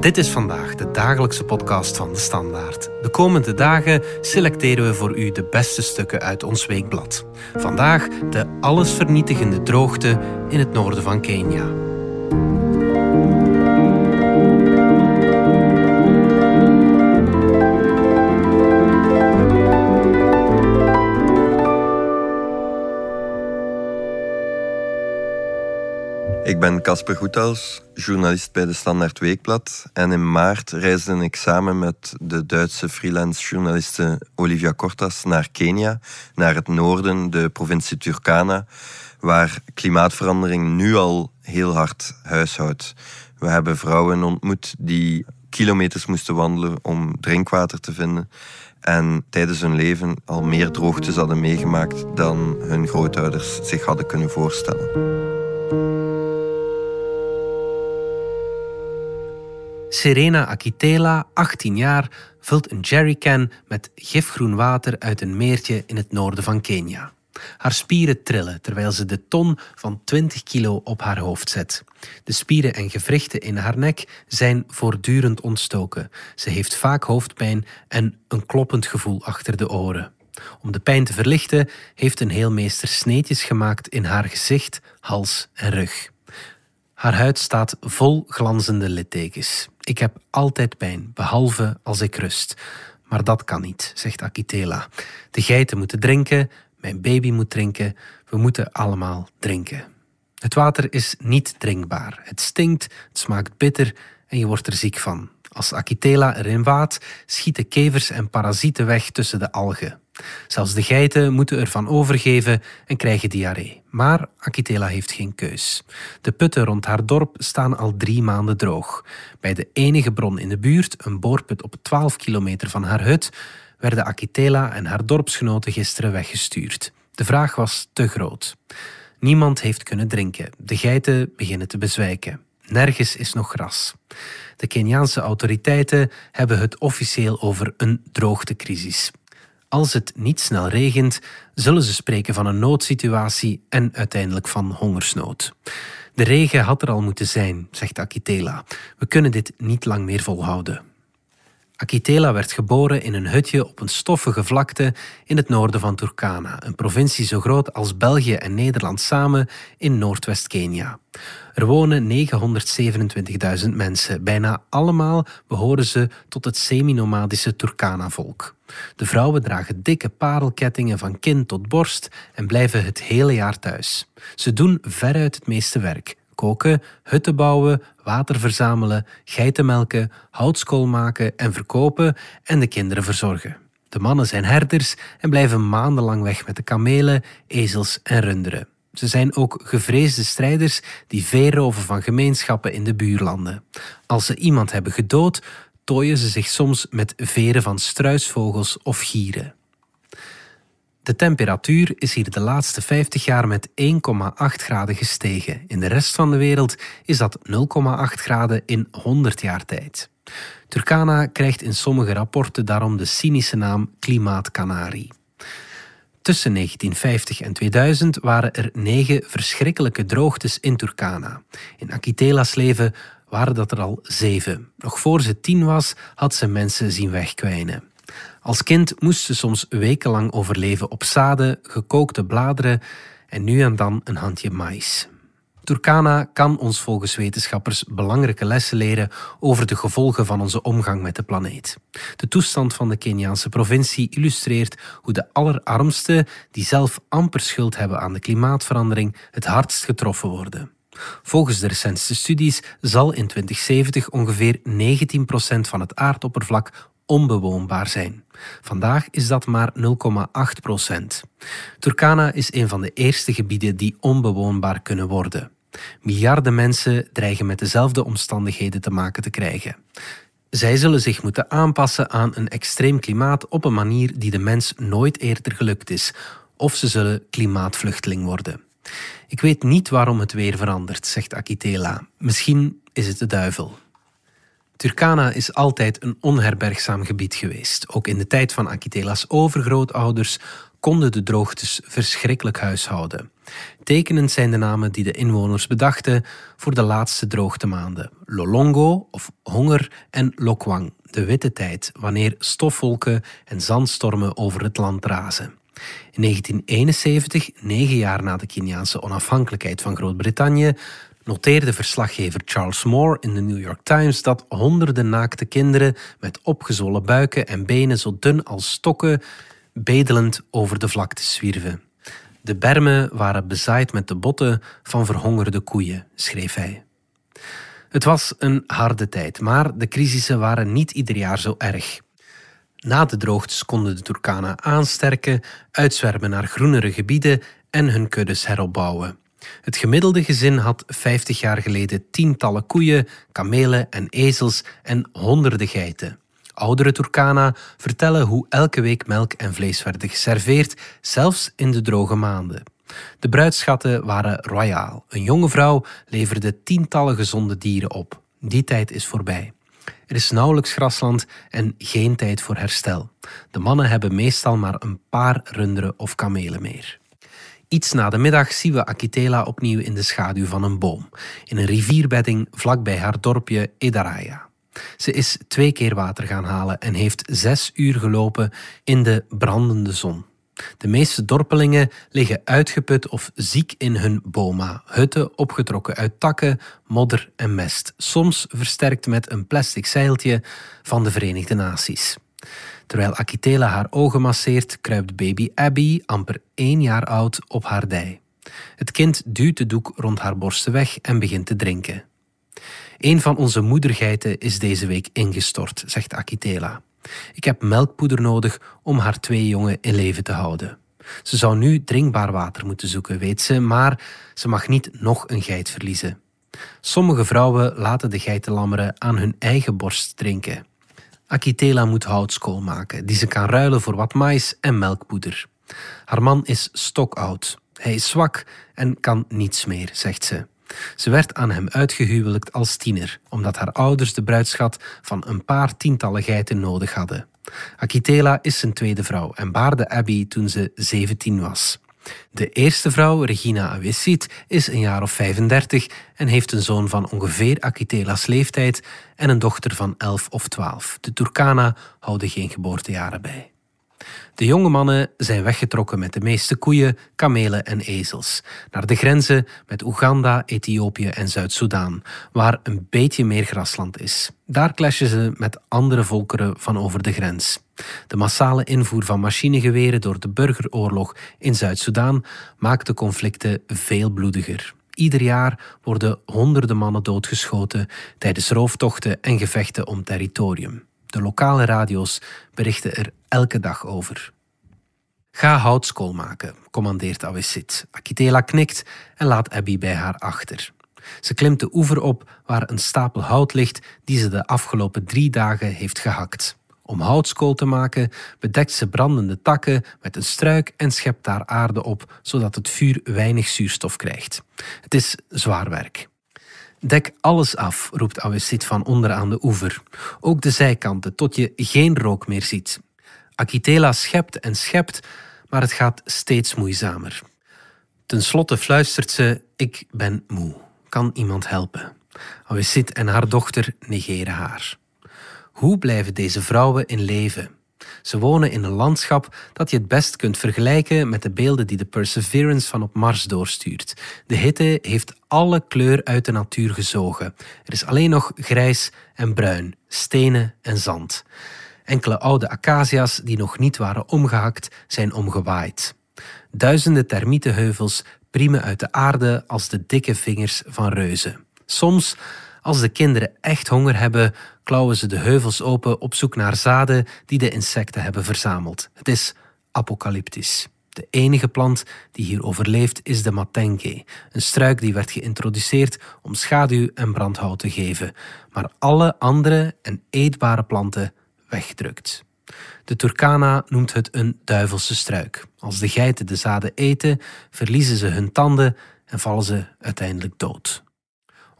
Dit is vandaag de dagelijkse podcast van de Standaard. De komende dagen selecteren we voor u de beste stukken uit ons weekblad. Vandaag de allesvernietigende droogte in het noorden van Kenia. Ik ben Casper Goethals, journalist bij de Standaard Weekblad. En in maart reisde ik samen met de Duitse freelance journaliste Olivia Cortas naar Kenia, naar het noorden, de provincie Turkana, waar klimaatverandering nu al heel hard huishoudt. We hebben vrouwen ontmoet die kilometers moesten wandelen om drinkwater te vinden en tijdens hun leven al meer droogtes hadden meegemaakt dan hun grootouders zich hadden kunnen voorstellen. Serena Akitela, 18 jaar, vult een jerrycan met gifgroen water uit een meertje in het noorden van Kenia. Haar spieren trillen terwijl ze de ton van 20 kilo op haar hoofd zet. De spieren en gewrichten in haar nek zijn voortdurend ontstoken. Ze heeft vaak hoofdpijn en een kloppend gevoel achter de oren. Om de pijn te verlichten heeft een heelmeester sneetjes gemaakt in haar gezicht, hals en rug. Haar huid staat vol glanzende littekens. Ik heb altijd pijn, behalve als ik rust. Maar dat kan niet, zegt Akitela. De geiten moeten drinken, mijn baby moet drinken, we moeten allemaal drinken. Het water is niet drinkbaar. Het stinkt, het smaakt bitter en je wordt er ziek van. Als Akitela erin waat, schieten kevers en parasieten weg tussen de algen. Zelfs de geiten moeten ervan overgeven en krijgen diarree. Maar Akitela heeft geen keus. De putten rond haar dorp staan al drie maanden droog. Bij de enige bron in de buurt, een boorput op 12 kilometer van haar hut, werden Akitela en haar dorpsgenoten gisteren weggestuurd. De vraag was te groot. Niemand heeft kunnen drinken. De geiten beginnen te bezwijken. Nergens is nog gras. De Keniaanse autoriteiten hebben het officieel over een droogtecrisis. Als het niet snel regent, zullen ze spreken van een noodsituatie en uiteindelijk van hongersnood. De regen had er al moeten zijn, zegt Akitela. We kunnen dit niet lang meer volhouden. Akitela werd geboren in een hutje op een stoffige vlakte in het noorden van Turkana, een provincie zo groot als België en Nederland samen in Noordwest-Kenia. Er wonen 927.000 mensen. Bijna allemaal behoren ze tot het semi-nomadische Turkana-volk. De vrouwen dragen dikke parelkettingen van kin tot borst en blijven het hele jaar thuis. Ze doen veruit het meeste werk, koken, hutten bouwen, water verzamelen, geiten melken, houtskool maken en verkopen en de kinderen verzorgen. De mannen zijn herders en blijven maandenlang weg met de kamelen, ezels en runderen. Ze zijn ook gevreesde strijders die veeroven van gemeenschappen in de buurlanden. Als ze iemand hebben gedood, tooien ze zich soms met veren van struisvogels of gieren. De temperatuur is hier de laatste 50 jaar met 1,8 graden gestegen. In de rest van de wereld is dat 0,8 graden in 100 jaar tijd. Turkana krijgt in sommige rapporten daarom de cynische naam klimaatkanarie. Tussen 1950 en 2000 waren er negen verschrikkelijke droogtes in Turkana. In Akitela's leven waren dat er al zeven. Nog voor ze tien was, had ze mensen zien wegkwijnen. Als kind moest ze soms wekenlang overleven op zaden, gekookte bladeren en nu en dan een handje mais. Turkana kan ons volgens wetenschappers belangrijke lessen leren over de gevolgen van onze omgang met de planeet. De toestand van de Keniaanse provincie illustreert hoe de allerarmsten, die zelf amper schuld hebben aan de klimaatverandering, het hardst getroffen worden. Volgens de recentste studies zal in 2070 ongeveer 19% van het aardoppervlak onbewoonbaar zijn. Vandaag is dat maar 0,8 procent. Turkana is een van de eerste gebieden die onbewoonbaar kunnen worden. Miljarden mensen dreigen met dezelfde omstandigheden te maken te krijgen. Zij zullen zich moeten aanpassen aan een extreem klimaat op een manier die de mens nooit eerder gelukt is, of ze zullen klimaatvluchteling worden. Ik weet niet waarom het weer verandert, zegt Akitela. Misschien is het de duivel. Turkana is altijd een onherbergzaam gebied geweest. Ook in de tijd van Akitela's overgrootouders konden de droogtes verschrikkelijk huishouden. Tekenend zijn de namen die de inwoners bedachten voor de laatste droogtemaanden: Lolongo of honger en Lokwang, de witte tijd, wanneer stofwolken en zandstormen over het land razen. In 1971, negen jaar na de Keniaanse onafhankelijkheid van Groot-Brittannië, noteerde verslaggever Charles Moore in de New York Times dat honderden naakte kinderen met opgezwollen buiken en benen zo dun als stokken bedelend over de vlakte zwierven. De bermen waren bezaaid met de botten van verhongerde koeien, schreef hij. Het was een harde tijd, maar de crisissen waren niet ieder jaar zo erg. Na de droogtes konden de Turkana aansterken, uitzwermen naar groenere gebieden en hun kuddes heropbouwen. Het gemiddelde gezin had 50 jaar geleden tientallen koeien, kamelen en ezels en honderden geiten. Oudere Turkana vertellen hoe elke week melk en vlees werden geserveerd, zelfs in de droge maanden. De bruidschatten waren royaal. Een jonge vrouw leverde tientallen gezonde dieren op. Die tijd is voorbij. Er is nauwelijks grasland en geen tijd voor herstel. De mannen hebben meestal maar een paar runderen of kamelen meer. Iets na de middag zien we Akitela opnieuw in de schaduw van een boom, in een rivierbedding vlakbij haar dorpje Edaraya. Ze is twee keer water gaan halen en heeft zes uur gelopen in de brandende zon. De meeste dorpelingen liggen uitgeput of ziek in hun boma, hutten opgetrokken uit takken, modder en mest, soms versterkt met een plastic zeiltje van de Verenigde Naties. Terwijl Akitela haar ogen masseert, kruipt baby Abby, amper één jaar oud, op haar dij. Het kind duwt de doek rond haar borsten weg en begint te drinken. Een van onze moedergeiten is deze week ingestort, zegt Akitela. Ik heb melkpoeder nodig om haar twee jongen in leven te houden. Ze zou nu drinkbaar water moeten zoeken, weet ze, maar ze mag niet nog een geit verliezen. Sommige vrouwen laten de geitenlammeren aan hun eigen borst drinken. Akitela moet houtskool maken, die ze kan ruilen voor wat mais en melkpoeder. Haar man is stokoud. Hij is zwak en kan niets meer, zegt ze. Ze werd aan hem uitgehuwelijkt als tiener, omdat haar ouders de bruidschat van een paar tientallen geiten nodig hadden. Akitela is zijn tweede vrouw en baarde Abby toen ze 17 was. De eerste vrouw, Regina Awesit, is een jaar of 35 en heeft een zoon van ongeveer Akitela's leeftijd en een dochter van 11 of 12. De Turkana houden geen geboortejaren bij. De jonge mannen zijn weggetrokken met de meeste koeien, kamelen en ezels naar de grenzen met Oeganda, Ethiopië en Zuid-Soedan, waar een beetje meer grasland is. Daar clashen ze met andere volkeren van over de grens. De massale invoer van machinegeweren door de burgeroorlog in Zuid-Soedan maakt de conflicten veel bloediger. Ieder jaar worden honderden mannen doodgeschoten tijdens rooftochten en gevechten om territorium. De lokale radio's berichten er elke dag over. Ga houtskool maken, commandeert Awesit. Akitela knikt en laat Abby bij haar achter. Ze klimt de oever op waar een stapel hout ligt die ze de afgelopen drie dagen heeft gehakt. Om houtskool te maken bedekt ze brandende takken met een struik en schept daar aarde op, zodat het vuur weinig zuurstof krijgt. Het is zwaar werk. Dek alles af, roept Awesit van onderaan de oever. Ook de zijkanten, tot je geen rook meer ziet. Akitela schept en schept, maar het gaat steeds moeizamer. Ten slotte fluistert ze: Ik ben moe. Kan iemand helpen? Awesit en haar dochter negeren haar. Hoe blijven deze vrouwen in leven? Ze wonen in een landschap dat je het best kunt vergelijken met de beelden die de Perseverance van op Mars doorstuurt. De hitte heeft alle kleur uit de natuur gezogen. Er is alleen nog grijs en bruin, stenen en zand. Enkele oude acacia's die nog niet waren omgehakt, zijn omgewaaid. Duizenden termietenheuvels priemen uit de aarde als de dikke vingers van reuzen. Soms als de kinderen echt honger hebben, klauwen ze de heuvels open op zoek naar zaden die de insecten hebben verzameld. Het is apocalyptisch. De enige plant die hier overleeft is de matenke, een struik die werd geïntroduceerd om schaduw en brandhout te geven, maar alle andere en eetbare planten wegdrukt. De Turkana noemt het een duivelse struik. Als de geiten de zaden eten, verliezen ze hun tanden en vallen ze uiteindelijk dood.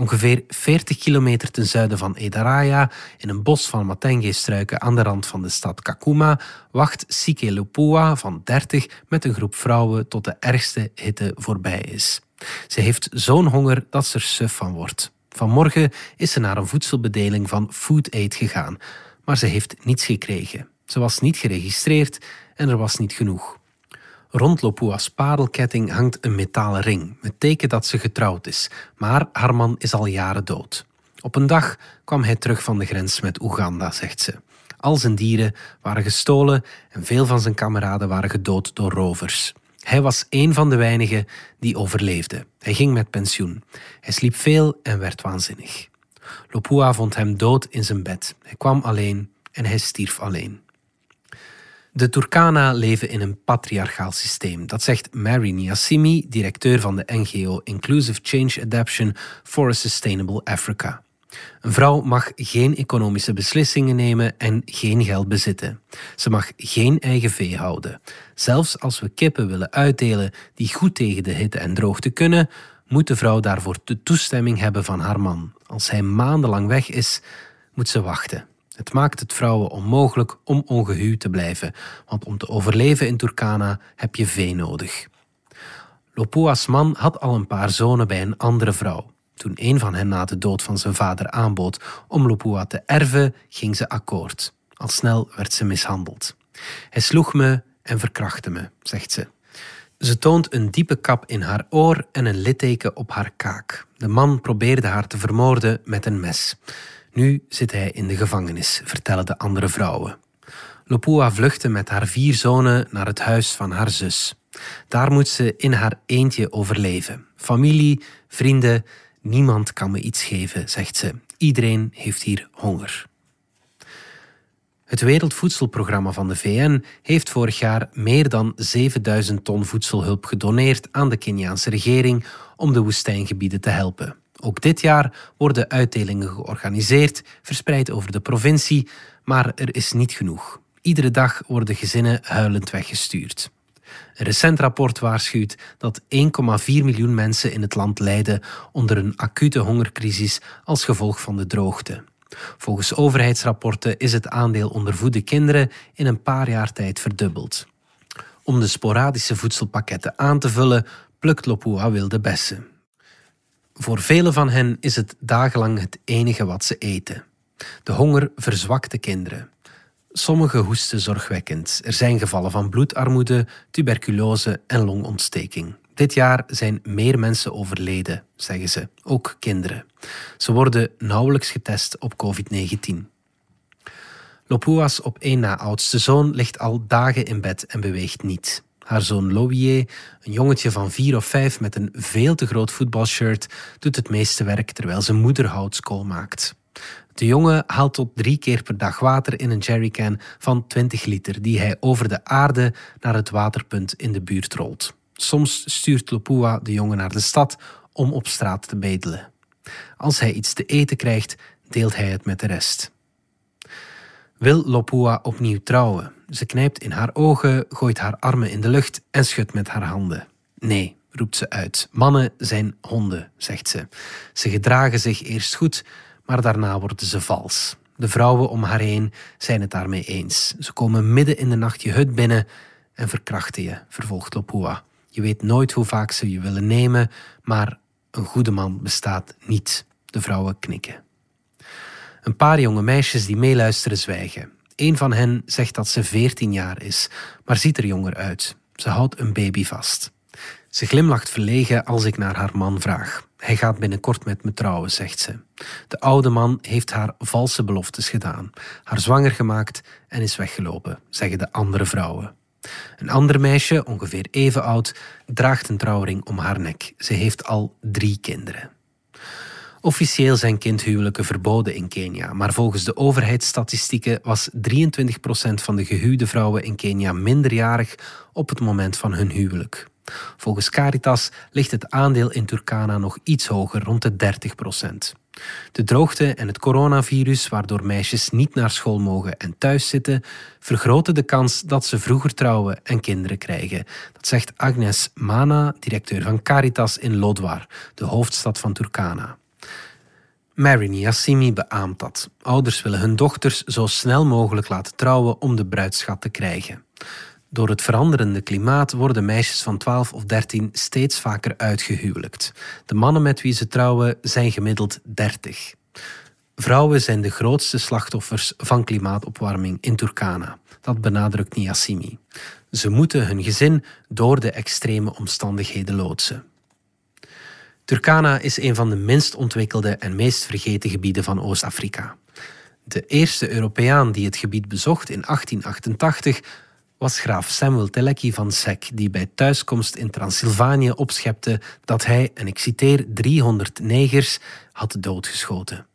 Ongeveer 40 kilometer ten zuiden van Edaraya, in een bos van matenge-struiken aan de rand van de stad Kakuma, wacht Sike Lupua van 30 met een groep vrouwen tot de ergste hitte voorbij is. Ze heeft zo'n honger dat ze er suf van wordt. Vanmorgen is ze naar een voedselbedeling van Food Aid gegaan, maar ze heeft niets gekregen. Ze was niet geregistreerd en er was niet genoeg. Rond Lopua's padelketting hangt een metalen ring, met teken dat ze getrouwd is, maar haar man is al jaren dood. Op een dag kwam hij terug van de grens met Oeganda, zegt ze. Al zijn dieren waren gestolen en veel van zijn kameraden waren gedood door rovers. Hij was een van de weinigen die overleefde. Hij ging met pensioen. Hij sliep veel en werd waanzinnig. Lopua vond hem dood in zijn bed. Hij kwam alleen en hij stierf alleen. De Turkana leven in een patriarchaal systeem. Dat zegt Mary Niassimi, directeur van de NGO Inclusive Change Adaption for a Sustainable Africa. Een vrouw mag geen economische beslissingen nemen en geen geld bezitten. Ze mag geen eigen vee houden. Zelfs als we kippen willen uitdelen die goed tegen de hitte en droogte kunnen, moet de vrouw daarvoor de toestemming hebben van haar man. Als hij maandenlang weg is, moet ze wachten. Het maakt het vrouwen onmogelijk om ongehuwd te blijven, want om te overleven in Turkana heb je vee nodig. Lopua's man had al een paar zonen bij een andere vrouw. Toen een van hen na de dood van zijn vader aanbood om Lopua te erven, ging ze akkoord. Al snel werd ze mishandeld. Hij sloeg me en verkrachtte me, zegt ze. Ze toont een diepe kap in haar oor en een litteken op haar kaak. De man probeerde haar te vermoorden met een mes. Nu zit hij in de gevangenis, vertellen de andere vrouwen. Lopua vluchtte met haar vier zonen naar het huis van haar zus. Daar moet ze in haar eentje overleven. Familie, vrienden, niemand kan me iets geven, zegt ze. Iedereen heeft hier honger. Het Wereldvoedselprogramma van de VN heeft vorig jaar meer dan 7000 ton voedselhulp gedoneerd aan de Keniaanse regering om de woestijngebieden te helpen. Ook dit jaar worden uitdelingen georganiseerd, verspreid over de provincie, maar er is niet genoeg. Iedere dag worden gezinnen huilend weggestuurd. Een recent rapport waarschuwt dat 1,4 miljoen mensen in het land lijden onder een acute hongercrisis als gevolg van de droogte. Volgens overheidsrapporten is het aandeel ondervoede kinderen in een paar jaar tijd verdubbeld. Om de sporadische voedselpakketten aan te vullen, plukt Lopua wilde bessen. Voor velen van hen is het dagenlang het enige wat ze eten. De honger verzwakt de kinderen. Sommigen hoesten zorgwekkend. Er zijn gevallen van bloedarmoede, tuberculose en longontsteking. Dit jaar zijn meer mensen overleden, zeggen ze, ook kinderen. Ze worden nauwelijks getest op COVID-19. Lopua's op één na oudste zoon ligt al dagen in bed en beweegt niet. Haar zoon Lovier, een jongetje van vier of vijf met een veel te groot voetbalshirt, doet het meeste werk terwijl zijn moeder houtskool maakt. De jongen haalt tot drie keer per dag water in een jerrycan van 20 liter, die hij over de aarde naar het waterpunt in de buurt rolt. Soms stuurt Lopua de jongen naar de stad om op straat te bedelen. Als hij iets te eten krijgt, deelt hij het met de rest. Wil Lopua opnieuw trouwen? Ze knijpt in haar ogen, gooit haar armen in de lucht en schudt met haar handen. Nee, roept ze uit. Mannen zijn honden, zegt ze. Ze gedragen zich eerst goed, maar daarna worden ze vals. De vrouwen om haar heen zijn het daarmee eens. Ze komen midden in de nacht je hut binnen en verkrachten je, vervolgt Lopua. Je weet nooit hoe vaak ze je willen nemen, maar een goede man bestaat niet. De vrouwen knikken. Een paar jonge meisjes die meeluisteren zwijgen. Een van hen zegt dat ze 14 jaar is, maar ziet er jonger uit. Ze houdt een baby vast. Ze glimlacht verlegen als ik naar haar man vraag. Hij gaat binnenkort met me trouwen, zegt ze. De oude man heeft haar valse beloftes gedaan, haar zwanger gemaakt en is weggelopen, zeggen de andere vrouwen. Een ander meisje, ongeveer even oud, draagt een trouwring om haar nek. Ze heeft al drie kinderen. Officieel zijn kindhuwelijken verboden in Kenia, maar volgens de overheidsstatistieken was 23% van de gehuwde vrouwen in Kenia minderjarig op het moment van hun huwelijk. Volgens Caritas ligt het aandeel in Turkana nog iets hoger, rond de 30% De droogte en het coronavirus, waardoor meisjes niet naar school mogen en thuis zitten, vergroten de kans dat ze vroeger trouwen en kinderen krijgen. Dat zegt Agnes Mana, directeur van Caritas in Lodwar, de hoofdstad van Turkana. Mary Niassimi beaamt dat. Ouders willen hun dochters zo snel mogelijk laten trouwen om de bruidschat te krijgen. Door het veranderende klimaat worden meisjes van 12 of 13 steeds vaker uitgehuwelijkt. De mannen met wie ze trouwen zijn gemiddeld 30. Vrouwen zijn de grootste slachtoffers van klimaatopwarming in Turkana. Dat benadrukt Niassimi. Ze moeten hun gezin door de extreme omstandigheden loodsen. Turkana is een van de minst ontwikkelde en meest vergeten gebieden van Oost-Afrika. De eerste Europeaan die het gebied bezocht in 1888 was graaf Samuel Teleki van Sek, die bij thuiskomst in Transylvanië opschepte dat hij, en ik citeer, 300 negers had doodgeschoten.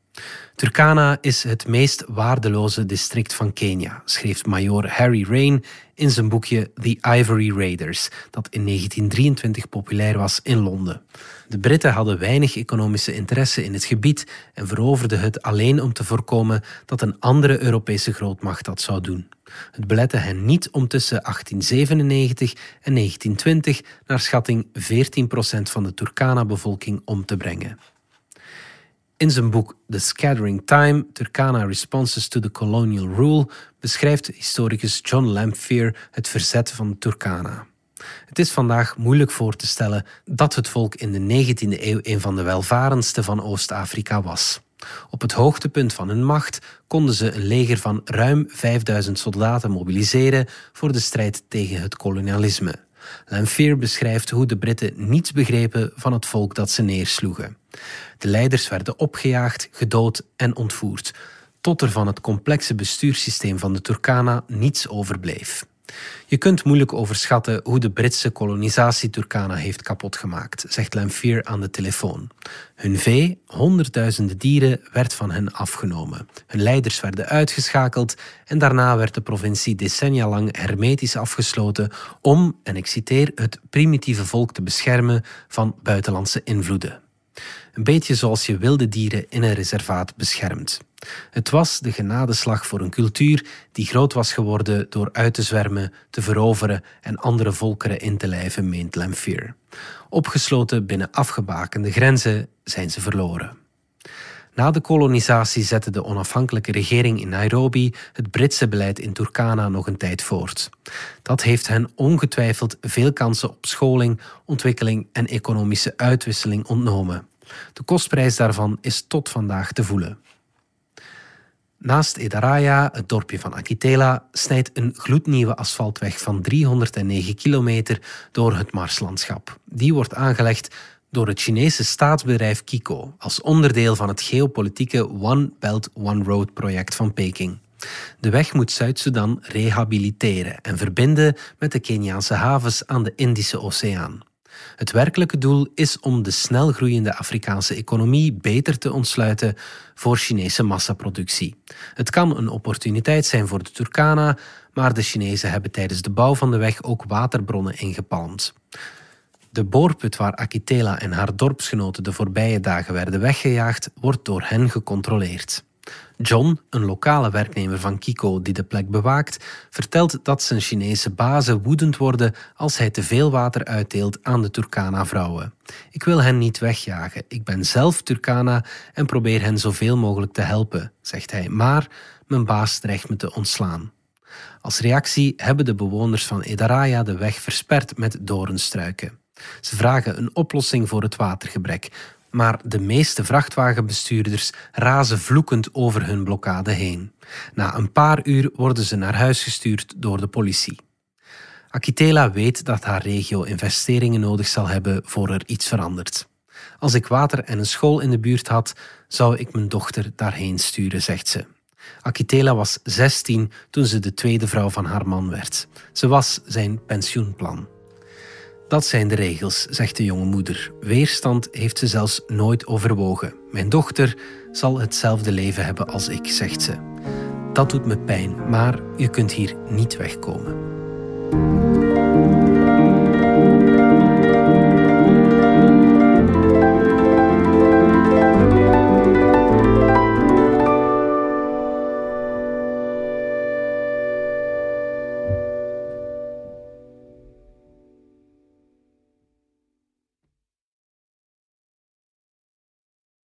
Turkana is het meest waardeloze district van Kenia, schreef major Harry Rain in zijn boekje The Ivory Raiders, dat in 1923 populair was in Londen. De Britten hadden weinig economische interesse in het gebied en veroverden het alleen om te voorkomen dat een andere Europese grootmacht dat zou doen. Het belette hen niet om tussen 1897 en 1920 naar schatting 14% van de Turkana-bevolking om te brengen. In zijn boek The Scattering Time, Turkana Responses to the Colonial Rule, beschrijft historicus John Lamphere het verzet van de Turkana. Het is vandaag moeilijk voor te stellen dat het volk in de 19e eeuw een van de welvarendste van Oost-Afrika was. Op het hoogtepunt van hun macht konden ze een leger van ruim 5000 soldaten mobiliseren voor de strijd tegen het kolonialisme. Lamphere beschrijft hoe de Britten niets begrepen van het volk dat ze neersloegen. De leiders werden opgejaagd, gedood en ontvoerd, tot er van het complexe bestuurssysteem van de Turkana niets overbleef. Je kunt moeilijk overschatten hoe de Britse kolonisatie Turkana heeft kapotgemaakt, zegt Lamphere aan de telefoon. Hun vee, honderdduizenden dieren, werd van hen afgenomen. Hun leiders werden uitgeschakeld en daarna werd de provincie decennia lang hermetisch afgesloten om, en ik citeer, het primitieve volk te beschermen van buitenlandse invloeden. Een beetje zoals je wilde dieren in een reservaat beschermt. Het was de genadeslag voor een cultuur die groot was geworden door uit te zwermen, te veroveren en andere volkeren in te lijven, meent Lamphere. Opgesloten binnen afgebakende grenzen zijn ze verloren. Na de kolonisatie zette de onafhankelijke regering in Nairobi het Britse beleid in Turkana nog een tijd voort. Dat heeft hen ongetwijfeld veel kansen op scholing, ontwikkeling en economische uitwisseling ontnomen. De kostprijs daarvan is tot vandaag te voelen. Naast Edaraya, het dorpje van Akitela, snijdt een gloednieuwe asfaltweg van 309 kilometer door het marslandschap. Die wordt aangelegd door het Chinese staatsbedrijf Kiko als onderdeel van het geopolitieke One Belt One Road project van Peking. De weg moet Zuid-Soedan rehabiliteren en verbinden met de Keniaanse havens aan de Indische Oceaan. Het werkelijke doel is om de snel groeiende Afrikaanse economie beter te ontsluiten voor Chinese massaproductie. Het kan een opportuniteit zijn voor de Turkana, maar de Chinezen hebben tijdens de bouw van de weg ook waterbronnen ingepalmd. De boorput waar Akitela en haar dorpsgenoten de voorbije dagen werden weggejaagd, wordt door hen gecontroleerd. John, een lokale werknemer van Kiko die de plek bewaakt, vertelt dat zijn Chinese bazen woedend worden als hij te veel water uitdeelt aan de Turkana-vrouwen. Ik wil hen niet wegjagen. Ik ben zelf Turkana en probeer hen zoveel mogelijk te helpen, zegt hij. Maar mijn baas dreigt me te ontslaan. Als reactie hebben de bewoners van Edaraya de weg versperd met doornstruiken. Ze vragen een oplossing voor het watergebrek, maar de meeste vrachtwagenbestuurders razen vloekend over hun blokkade heen. Na een paar uur worden ze naar huis gestuurd door de politie. Akitela weet dat haar regio investeringen nodig zal hebben voor er iets verandert. Als ik water en een school in de buurt had, zou ik mijn dochter daarheen sturen, zegt ze. Akitela was 16 toen ze de tweede vrouw van haar man werd. Ze was zijn pensioenplan. Dat zijn de regels, zegt de jonge moeder. Weerstand heeft ze zelfs nooit overwogen. Mijn dochter zal hetzelfde leven hebben als ik, zegt ze. Dat doet me pijn, maar je kunt hier niet wegkomen.